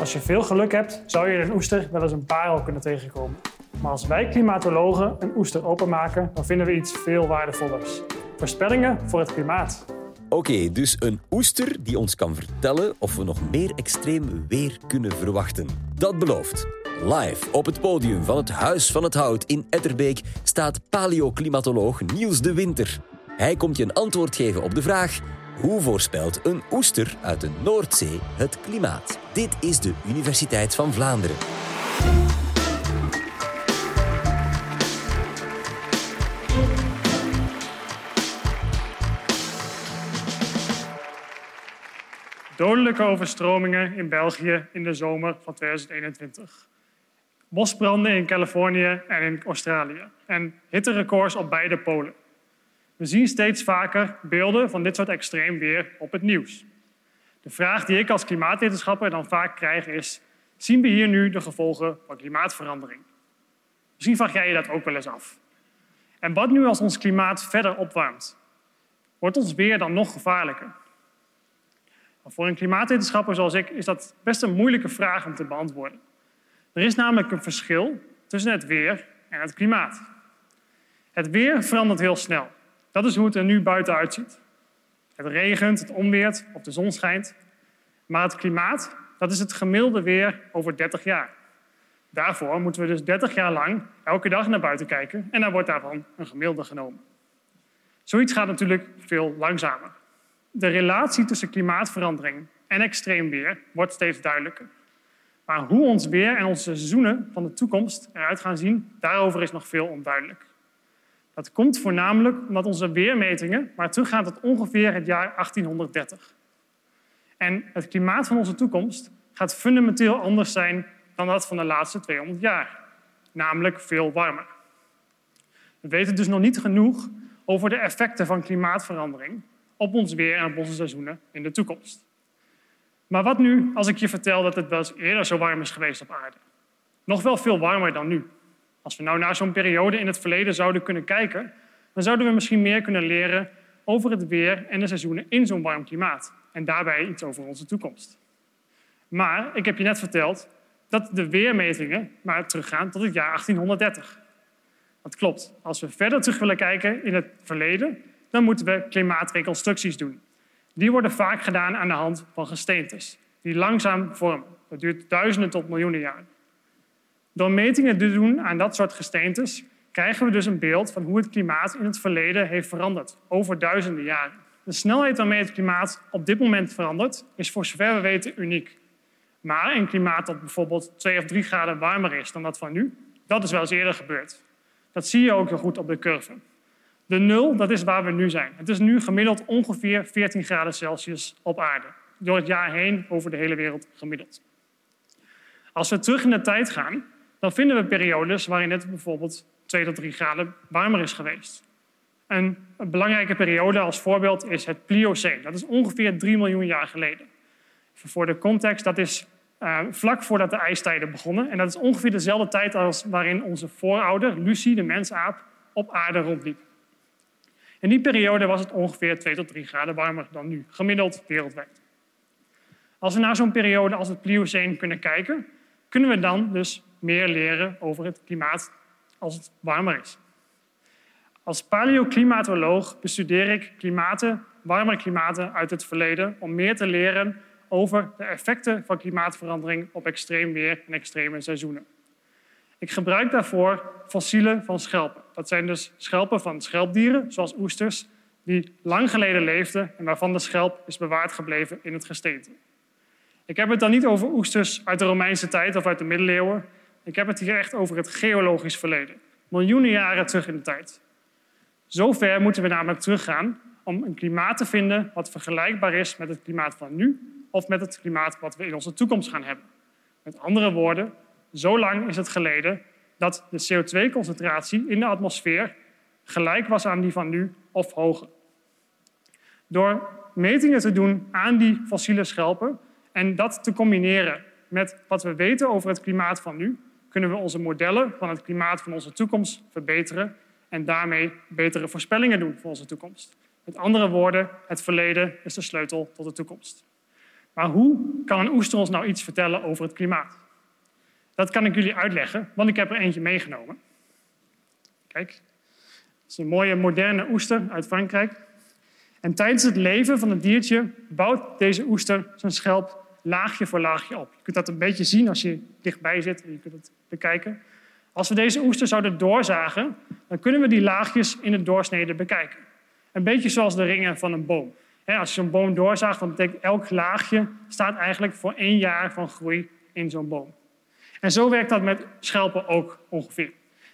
Als je veel geluk hebt, zou je een oester wel eens een parel kunnen tegenkomen. Maar als wij klimatologen een oester openmaken, dan vinden we iets veel waardevollers. Voorspellingen voor het klimaat. Oké, dus een oester die ons kan vertellen of we nog meer extreem weer kunnen verwachten. Dat belooft. Live op het podium van het Huis van het Hout in Etterbeek staat paleoclimatoloog Niels de Winter. Hij komt je een antwoord geven op de vraag: hoe voorspelt een oester uit de Noordzee het klimaat? Dit is de Universiteit van Vlaanderen. Dodelijke overstromingen in België in de zomer van 2021. Bosbranden in Californië en in Australië. En hitterecords op beide polen. We zien steeds vaker beelden van dit soort extreem weer op het nieuws. De vraag die ik als klimaatwetenschapper dan vaak krijg is: zien we hier nu de gevolgen van klimaatverandering? Misschien vraag jij je dat ook wel eens af. En wat nu als ons klimaat verder opwarmt? Wordt ons weer dan nog gevaarlijker? Voor een klimaatwetenschapper zoals ik is dat best een moeilijke vraag om te beantwoorden. Er is namelijk een verschil tussen het weer en het klimaat. Het weer verandert heel snel. Dat is hoe het er nu buiten uitziet. Het regent, het onweert of de zon schijnt. Maar het klimaat, dat is het gemiddelde weer over 30 jaar. Daarvoor moeten we dus 30 jaar lang elke dag naar buiten kijken en dan wordt daarvan een gemiddelde genomen. Zoiets gaat natuurlijk veel langzamer. De relatie tussen klimaatverandering en extreem weer wordt steeds duidelijker. Maar hoe ons weer en onze seizoenen van de toekomst eruit gaan zien, daarover is nog veel onduidelijk. Dat komt voornamelijk omdat onze weermetingen maar teruggaan tot ongeveer het jaar 1830. En het klimaat van onze toekomst gaat fundamenteel anders zijn dan dat van de laatste 200 jaar, namelijk veel warmer. We weten dus nog niet genoeg over de effecten van klimaatverandering op ons weer en op onze seizoenen in de toekomst. Maar wat nu als ik je vertel dat het wel eens eerder zo warm is geweest op aarde? Nog wel veel warmer dan nu. Als we nou naar zo'n periode in het verleden zouden kunnen kijken, dan zouden we misschien meer kunnen leren over het weer en de seizoenen in zo'n warm klimaat. En daarbij iets over onze toekomst. Maar ik heb je net verteld dat de weermetingen maar teruggaan tot het jaar 1830. Dat klopt. Als we verder terug willen kijken in het verleden, dan moeten we klimaatreconstructies doen. Die worden vaak gedaan aan de hand van gesteentes, die langzaam vormen. Dat duurt duizenden tot miljoenen jaren. Door metingen te doen aan dat soort gesteentes krijgen we dus een beeld van hoe het klimaat in het verleden heeft veranderd, over duizenden jaren. De snelheid waarmee het klimaat op dit moment verandert, is voor zover we weten uniek. Maar een klimaat dat bijvoorbeeld 2 of 3 graden warmer is dan dat van nu, dat is wel eens eerder gebeurd. Dat zie je ook heel goed op de curve. De nul, dat is waar we nu zijn. Het is nu gemiddeld ongeveer 14 graden Celsius op aarde. Door het jaar heen over de hele wereld gemiddeld. Als we terug in de tijd gaan, dan vinden we periodes waarin het bijvoorbeeld 2 tot 3 graden warmer is geweest. Een, belangrijke periode als voorbeeld is het Pliocene. Dat is ongeveer 3 miljoen jaar geleden. voor de context, dat is uh, vlak voordat de ijstijden begonnen. En dat is ongeveer dezelfde tijd als waarin onze voorouder, Lucie, de mensaap, op aarde rondliep. In die periode was het ongeveer 2 tot 3 graden warmer dan nu, gemiddeld wereldwijd. Als we naar zo'n periode als het Pliocene kunnen kijken, kunnen we dan dus meer leren over het klimaat als het warmer is. Als paleoclimatoloog bestudeer ik klimaten, warme klimaten uit het verleden om meer te leren over de effecten van klimaatverandering op extreem weer en extreme seizoenen. Ik gebruik daarvoor fossielen van schelpen. Dat zijn dus schelpen van schelpdieren, zoals oesters, die lang geleden leefden en waarvan de schelp is bewaard gebleven in het gesteente. Ik heb het dan niet over oesters uit de Romeinse tijd of uit de middeleeuwen. Ik heb het hier echt over het geologisch verleden. Miljoenen jaren terug in de tijd. Zo ver moeten we namelijk teruggaan om een klimaat te vinden wat vergelijkbaar is met het klimaat van nu of met het klimaat wat we in onze toekomst gaan hebben. Met andere woorden, zo lang is het geleden dat de CO2-concentratie in de atmosfeer gelijk was aan die van nu of hoger. Door metingen te doen aan die fossiele schelpen en dat te combineren met wat we weten over het klimaat van nu, kunnen we onze modellen van het klimaat van onze toekomst verbeteren en daarmee betere voorspellingen doen voor onze toekomst. Met andere woorden, het verleden is de sleutel tot de toekomst. Maar hoe kan een oester ons nou iets vertellen over het klimaat? Dat kan ik jullie uitleggen, want ik heb er eentje meegenomen. Kijk, het is een mooie moderne oester uit Frankrijk. En tijdens het leven van het diertje bouwt deze oester zijn schelp laagje voor laagje op. Je kunt dat een beetje zien als je dichtbij zit en je kunt het bekijken. Als we deze oester zouden doorzagen, dan kunnen we die laagjes in het doorsnede bekijken. Een beetje zoals de ringen van een boom. Als je zo'n boom doorzaagt, dan betekent elk laagje staat eigenlijk voor één jaar van groei in zo'n boom. En zo werkt dat met schelpen ook ongeveer.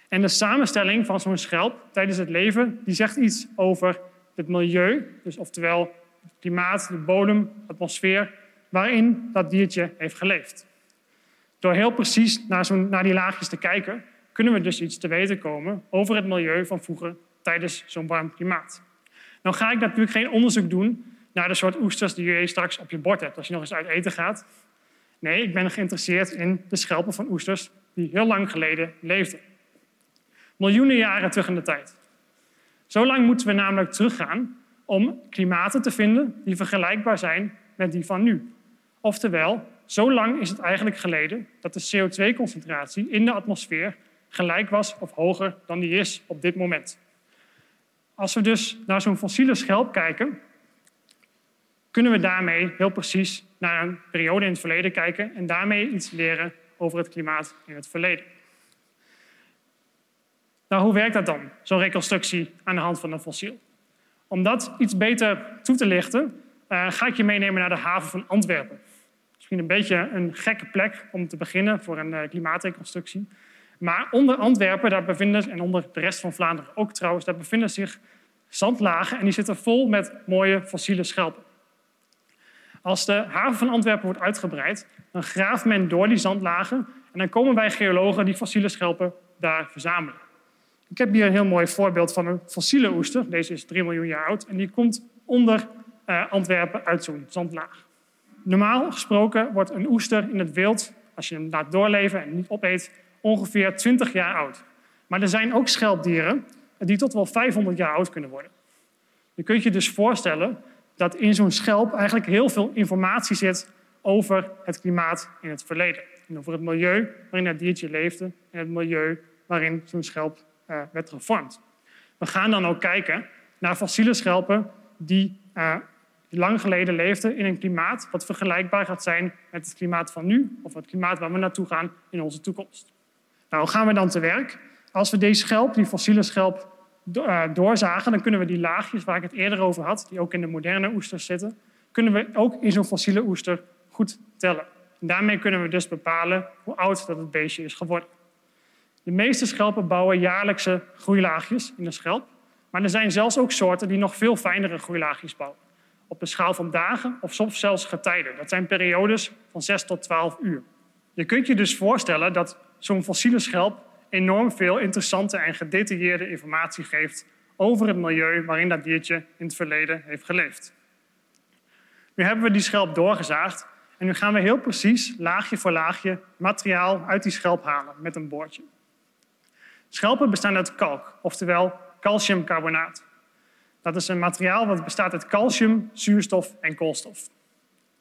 En de samenstelling van zo'n schelp tijdens het leven, die zegt iets over het milieu, dus oftewel het klimaat, de bodem, de atmosfeer, waarin dat diertje heeft geleefd. Door heel precies naar, naar die laagjes te kijken, kunnen we dus iets te weten komen over het milieu van vroeger tijdens zo'n warm klimaat. Nou ga ik natuurlijk geen onderzoek doen naar de soort oesters die je straks op je bord hebt als je nog eens uit eten gaat. Nee, ik ben geïnteresseerd in de schelpen van oesters die heel lang geleden leefden. Miljoenen jaren terug in de tijd. Zo lang moeten we namelijk teruggaan om klimaten te vinden die vergelijkbaar zijn met die van nu. Oftewel, zo lang is het eigenlijk geleden dat de CO2-concentratie in de atmosfeer gelijk was of hoger dan die is op dit moment. Als we dus naar zo'n fossiele schelp kijken, kunnen we daarmee heel precies naar een periode in het verleden kijken en daarmee iets leren over het klimaat in het verleden. Nou, hoe werkt dat dan, zo'n reconstructie aan de hand van een fossiel? Om dat iets beter toe te lichten, uh, ga ik je meenemen naar de haven van Antwerpen. Misschien een beetje een gekke plek om te beginnen voor een uh, klimaatreconstructie. Maar onder Antwerpen, daar bevinden, en onder de rest van Vlaanderen ook trouwens, daar bevinden zich zandlagen en die zitten vol met mooie fossiele schelpen. Als de haven van Antwerpen wordt uitgebreid, dan graaft men door die zandlagen en dan komen wij geologen die fossiele schelpen daar verzamelen. Ik heb hier een heel mooi voorbeeld van een fossiele oester. Deze is 3 miljoen jaar oud en die komt onder uh, Antwerpen uit zo'n zandlaag. Normaal gesproken wordt een oester in het wild, als je hem laat doorleven en niet opeet, ongeveer 20 jaar oud. Maar er zijn ook schelpdieren die tot wel 500 jaar oud kunnen worden. Je kunt je dus voorstellen dat in zo'n schelp eigenlijk heel veel informatie zit over het klimaat in het verleden. En over het milieu waarin dat diertje leefde en het milieu waarin zo'n schelp uh, werd gevormd. We gaan dan ook kijken naar fossiele schelpen die uh, lang geleden leefden in een klimaat wat vergelijkbaar gaat zijn met het klimaat van nu of het klimaat waar we naartoe gaan in onze toekomst. Nou, hoe gaan we dan te werk? Als we deze schelp, die fossiele schelp, eh, doorzagen, dan kunnen we die laagjes waar ik het eerder over had, die ook in de moderne oesters zitten, kunnen we ook in zo'n fossiele oester goed tellen. En daarmee kunnen we dus bepalen hoe oud dat het beestje is geworden. De meeste schelpen bouwen jaarlijkse groeilaagjes in de schelp, maar er zijn zelfs ook soorten die nog veel fijnere groeilaagjes bouwen. Op de schaal van dagen of soms zelfs getijden. Dat zijn periodes van 6 tot 12 uur. Je kunt je dus voorstellen dat zo'n fossiele schelp enorm veel interessante en gedetailleerde informatie geeft over het milieu waarin dat diertje in het verleden heeft geleefd. Nu hebben we die schelp doorgezaagd en nu gaan we heel precies, laagje voor laagje, materiaal uit die schelp halen met een boordje. Schelpen bestaan uit kalk, oftewel calciumcarbonaat. Dat is een materiaal dat bestaat uit calcium, zuurstof en koolstof.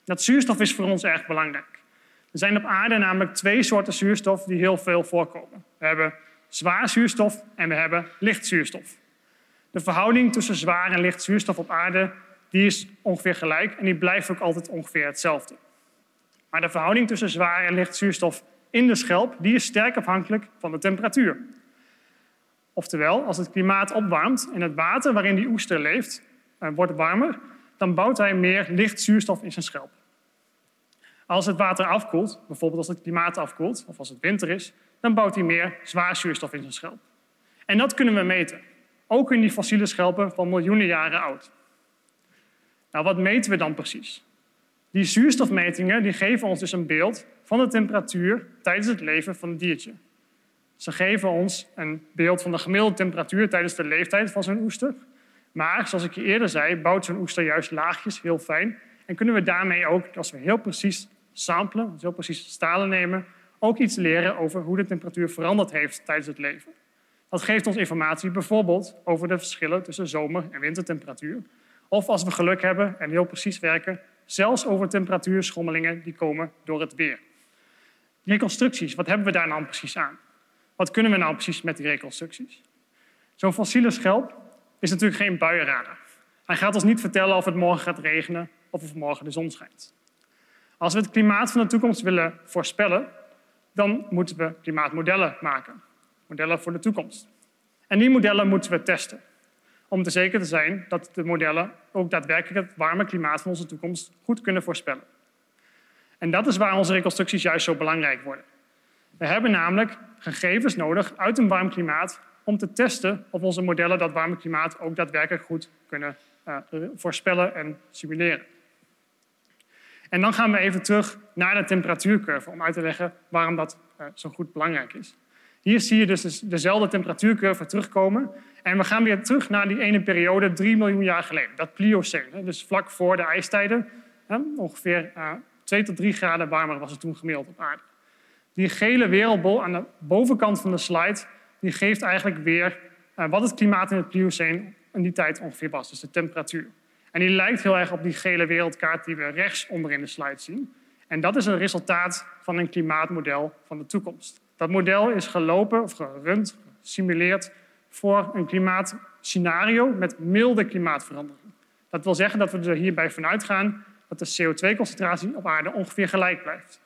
Dat zuurstof is voor ons erg belangrijk. Er zijn op aarde namelijk twee soorten zuurstof die heel veel voorkomen. We hebben zwaar zuurstof en we hebben licht zuurstof. De verhouding tussen zwaar en licht zuurstof op aarde die is ongeveer gelijk en die blijft ook altijd ongeveer hetzelfde. Maar de verhouding tussen zwaar en licht zuurstof in de schelp die is sterk afhankelijk van de temperatuur. Oftewel, als het klimaat opwarmt en het water waarin die oester leeft eh, wordt warmer, dan bouwt hij meer licht zuurstof in zijn schelp. Als het water afkoelt, bijvoorbeeld als het klimaat afkoelt of als het winter is, dan bouwt hij meer zwaar zuurstof in zijn schelp. En dat kunnen we meten, ook in die fossiele schelpen van miljoenen jaren oud. Nou, wat meten we dan precies? Die zuurstofmetingen die geven ons dus een beeld van de temperatuur tijdens het leven van het diertje. Ze geven ons een beeld van de gemiddelde temperatuur tijdens de leeftijd van zo'n oester. Maar zoals ik je eerder zei, bouwt zo'n oester juist laagjes heel fijn. En kunnen we daarmee ook, als we heel precies samplen, heel precies stalen nemen, ook iets leren over hoe de temperatuur veranderd heeft tijdens het leven. Dat geeft ons informatie bijvoorbeeld over de verschillen tussen zomer- en wintertemperatuur. Of als we geluk hebben en heel precies werken, zelfs over temperatuurschommelingen die komen door het weer. Reconstructies, wat hebben we daar nou precies aan? Wat kunnen we nou precies met die reconstructies? Zo'n fossiele schelp is natuurlijk geen buienradar. Hij gaat ons niet vertellen of het morgen gaat regenen of of morgen de zon schijnt. Als we het klimaat van de toekomst willen voorspellen, dan moeten we klimaatmodellen maken. Modellen voor de toekomst. En die modellen moeten we testen. Om te zeker te zijn dat de modellen ook daadwerkelijk het warme klimaat van onze toekomst goed kunnen voorspellen. En dat is waar onze reconstructies juist zo belangrijk worden. We hebben namelijk gegevens nodig uit een warm klimaat om te testen of onze modellen dat warme klimaat ook daadwerkelijk goed kunnen uh, voorspellen en simuleren. En dan gaan we even terug naar de temperatuurcurve om uit te leggen waarom dat uh, zo goed belangrijk is. Hier zie je dus dezelfde temperatuurcurve terugkomen. En we gaan weer terug naar die ene periode, 3 miljoen jaar geleden. Dat Pliocene, dus vlak voor de ijstijden. Ongeveer uh, 2 tot 3 graden warmer was het toen gemiddeld op aarde. Die gele wereldbol aan de bovenkant van de slide die geeft eigenlijk weer uh, wat het klimaat in het Pliocene in die tijd ongeveer was, dus de temperatuur. En die lijkt heel erg op die gele wereldkaart die we rechts onder in de slide zien. En dat is een resultaat van een klimaatmodel van de toekomst. Dat model is gelopen of gerund, gesimuleerd voor een klimaatscenario met milde klimaatverandering. Dat wil zeggen dat we er hierbij vanuit gaan dat de CO2-concentratie op aarde ongeveer gelijk blijft.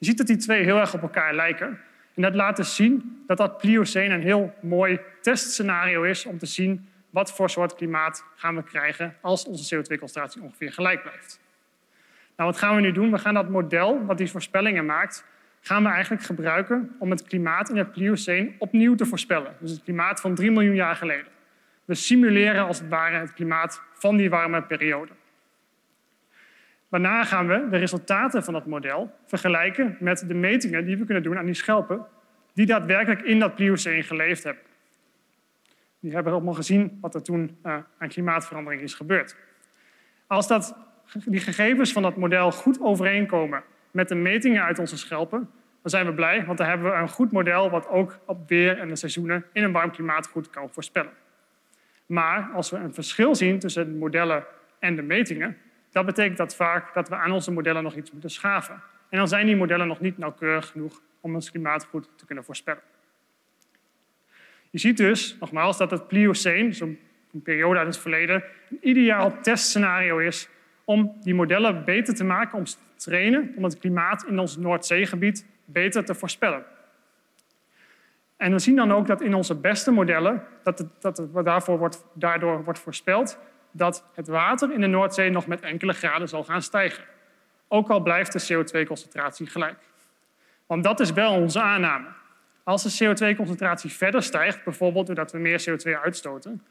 Je ziet dat die twee heel erg op elkaar lijken. En dat laat dus zien dat dat Pliocene een heel mooi testscenario is om te zien wat voor soort klimaat gaan we krijgen als onze CO2-concentratie ongeveer gelijk blijft. Nou, wat gaan we nu doen? We gaan dat model wat die voorspellingen maakt, gaan we eigenlijk gebruiken om het klimaat in het Pliocene opnieuw te voorspellen. Dus het klimaat van 3 miljoen jaar geleden. We simuleren als het ware het klimaat van die warme periode. Waarna gaan we de resultaten van dat model vergelijken met de metingen die we kunnen doen aan die schelpen die daadwerkelijk in dat Pliocene geleefd hebben. Die hebben allemaal gezien wat er toen uh, aan klimaatverandering is gebeurd. Als dat, die gegevens van dat model goed overeenkomen met de metingen uit onze schelpen, dan zijn we blij, want dan hebben we een goed model wat ook op weer en de seizoenen in een warm klimaat goed kan voorspellen. Maar als we een verschil zien tussen de modellen en de metingen, dat betekent dat vaak dat we aan onze modellen nog iets moeten schaven. En dan zijn die modellen nog niet nauwkeurig genoeg om ons klimaat goed te kunnen voorspellen. Je ziet dus, nogmaals, dat het Pliocene, zo'n periode uit het verleden, een ideaal testscenario is om die modellen beter te maken, om te trainen, om het klimaat in ons Noordzeegebied beter te voorspellen. En we zien dan ook dat in onze beste modellen, dat, het, dat het daarvoor wordt, daardoor wordt voorspeld dat het water in de Noordzee nog met enkele graden zal gaan stijgen. Ook al blijft de CO2-concentratie gelijk. Want dat is wel onze aanname. Als de CO2-concentratie verder stijgt, bijvoorbeeld doordat we meer CO2 uitstoten,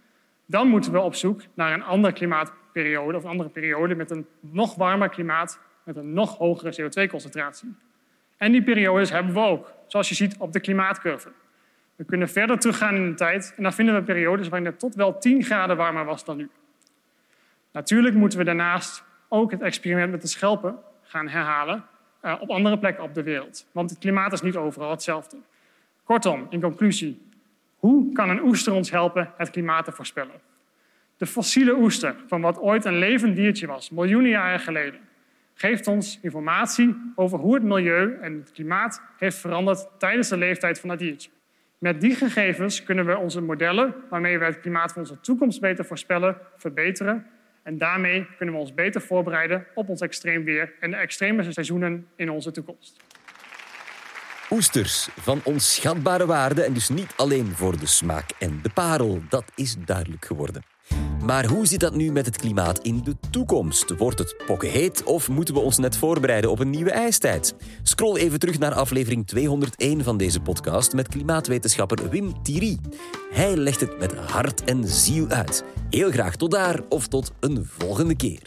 dan moeten we op zoek naar een andere klimaatperiode of een andere periode met een nog warmer klimaat met een nog hogere CO2-concentratie. En die periodes hebben we ook, zoals je ziet op de klimaatcurve. We kunnen verder teruggaan in de tijd en dan vinden we periodes waarin het tot wel 10 graden warmer was dan nu. Natuurlijk moeten we daarnaast ook het experiment met de schelpen gaan herhalen uh, op andere plekken op de wereld. Want het klimaat is niet overal hetzelfde. Kortom, in conclusie, hoe kan een oester ons helpen het klimaat te voorspellen? De fossiele oester, van wat ooit een levend diertje was, miljoenen jaren geleden, geeft ons informatie over hoe het milieu en het klimaat heeft veranderd tijdens de leeftijd van dat diertje. Met die gegevens kunnen we onze modellen, waarmee we het klimaat van onze toekomst beter voorspellen, verbeteren. En daarmee kunnen we ons beter voorbereiden op ons extreem weer en de extreme seizoenen in onze toekomst. Oesters van onschatbare waarde en dus niet alleen voor de smaak en de parel. Dat is duidelijk geworden. Maar hoe zit dat nu met het klimaat in de toekomst? Wordt het pokkenheet of moeten we ons net voorbereiden op een nieuwe ijstijd? Scroll even terug naar aflevering 201 van deze podcast met klimaatwetenschapper Wim Thierry. Hij legt het met hart en ziel uit. Heel graag tot daar of tot een volgende keer.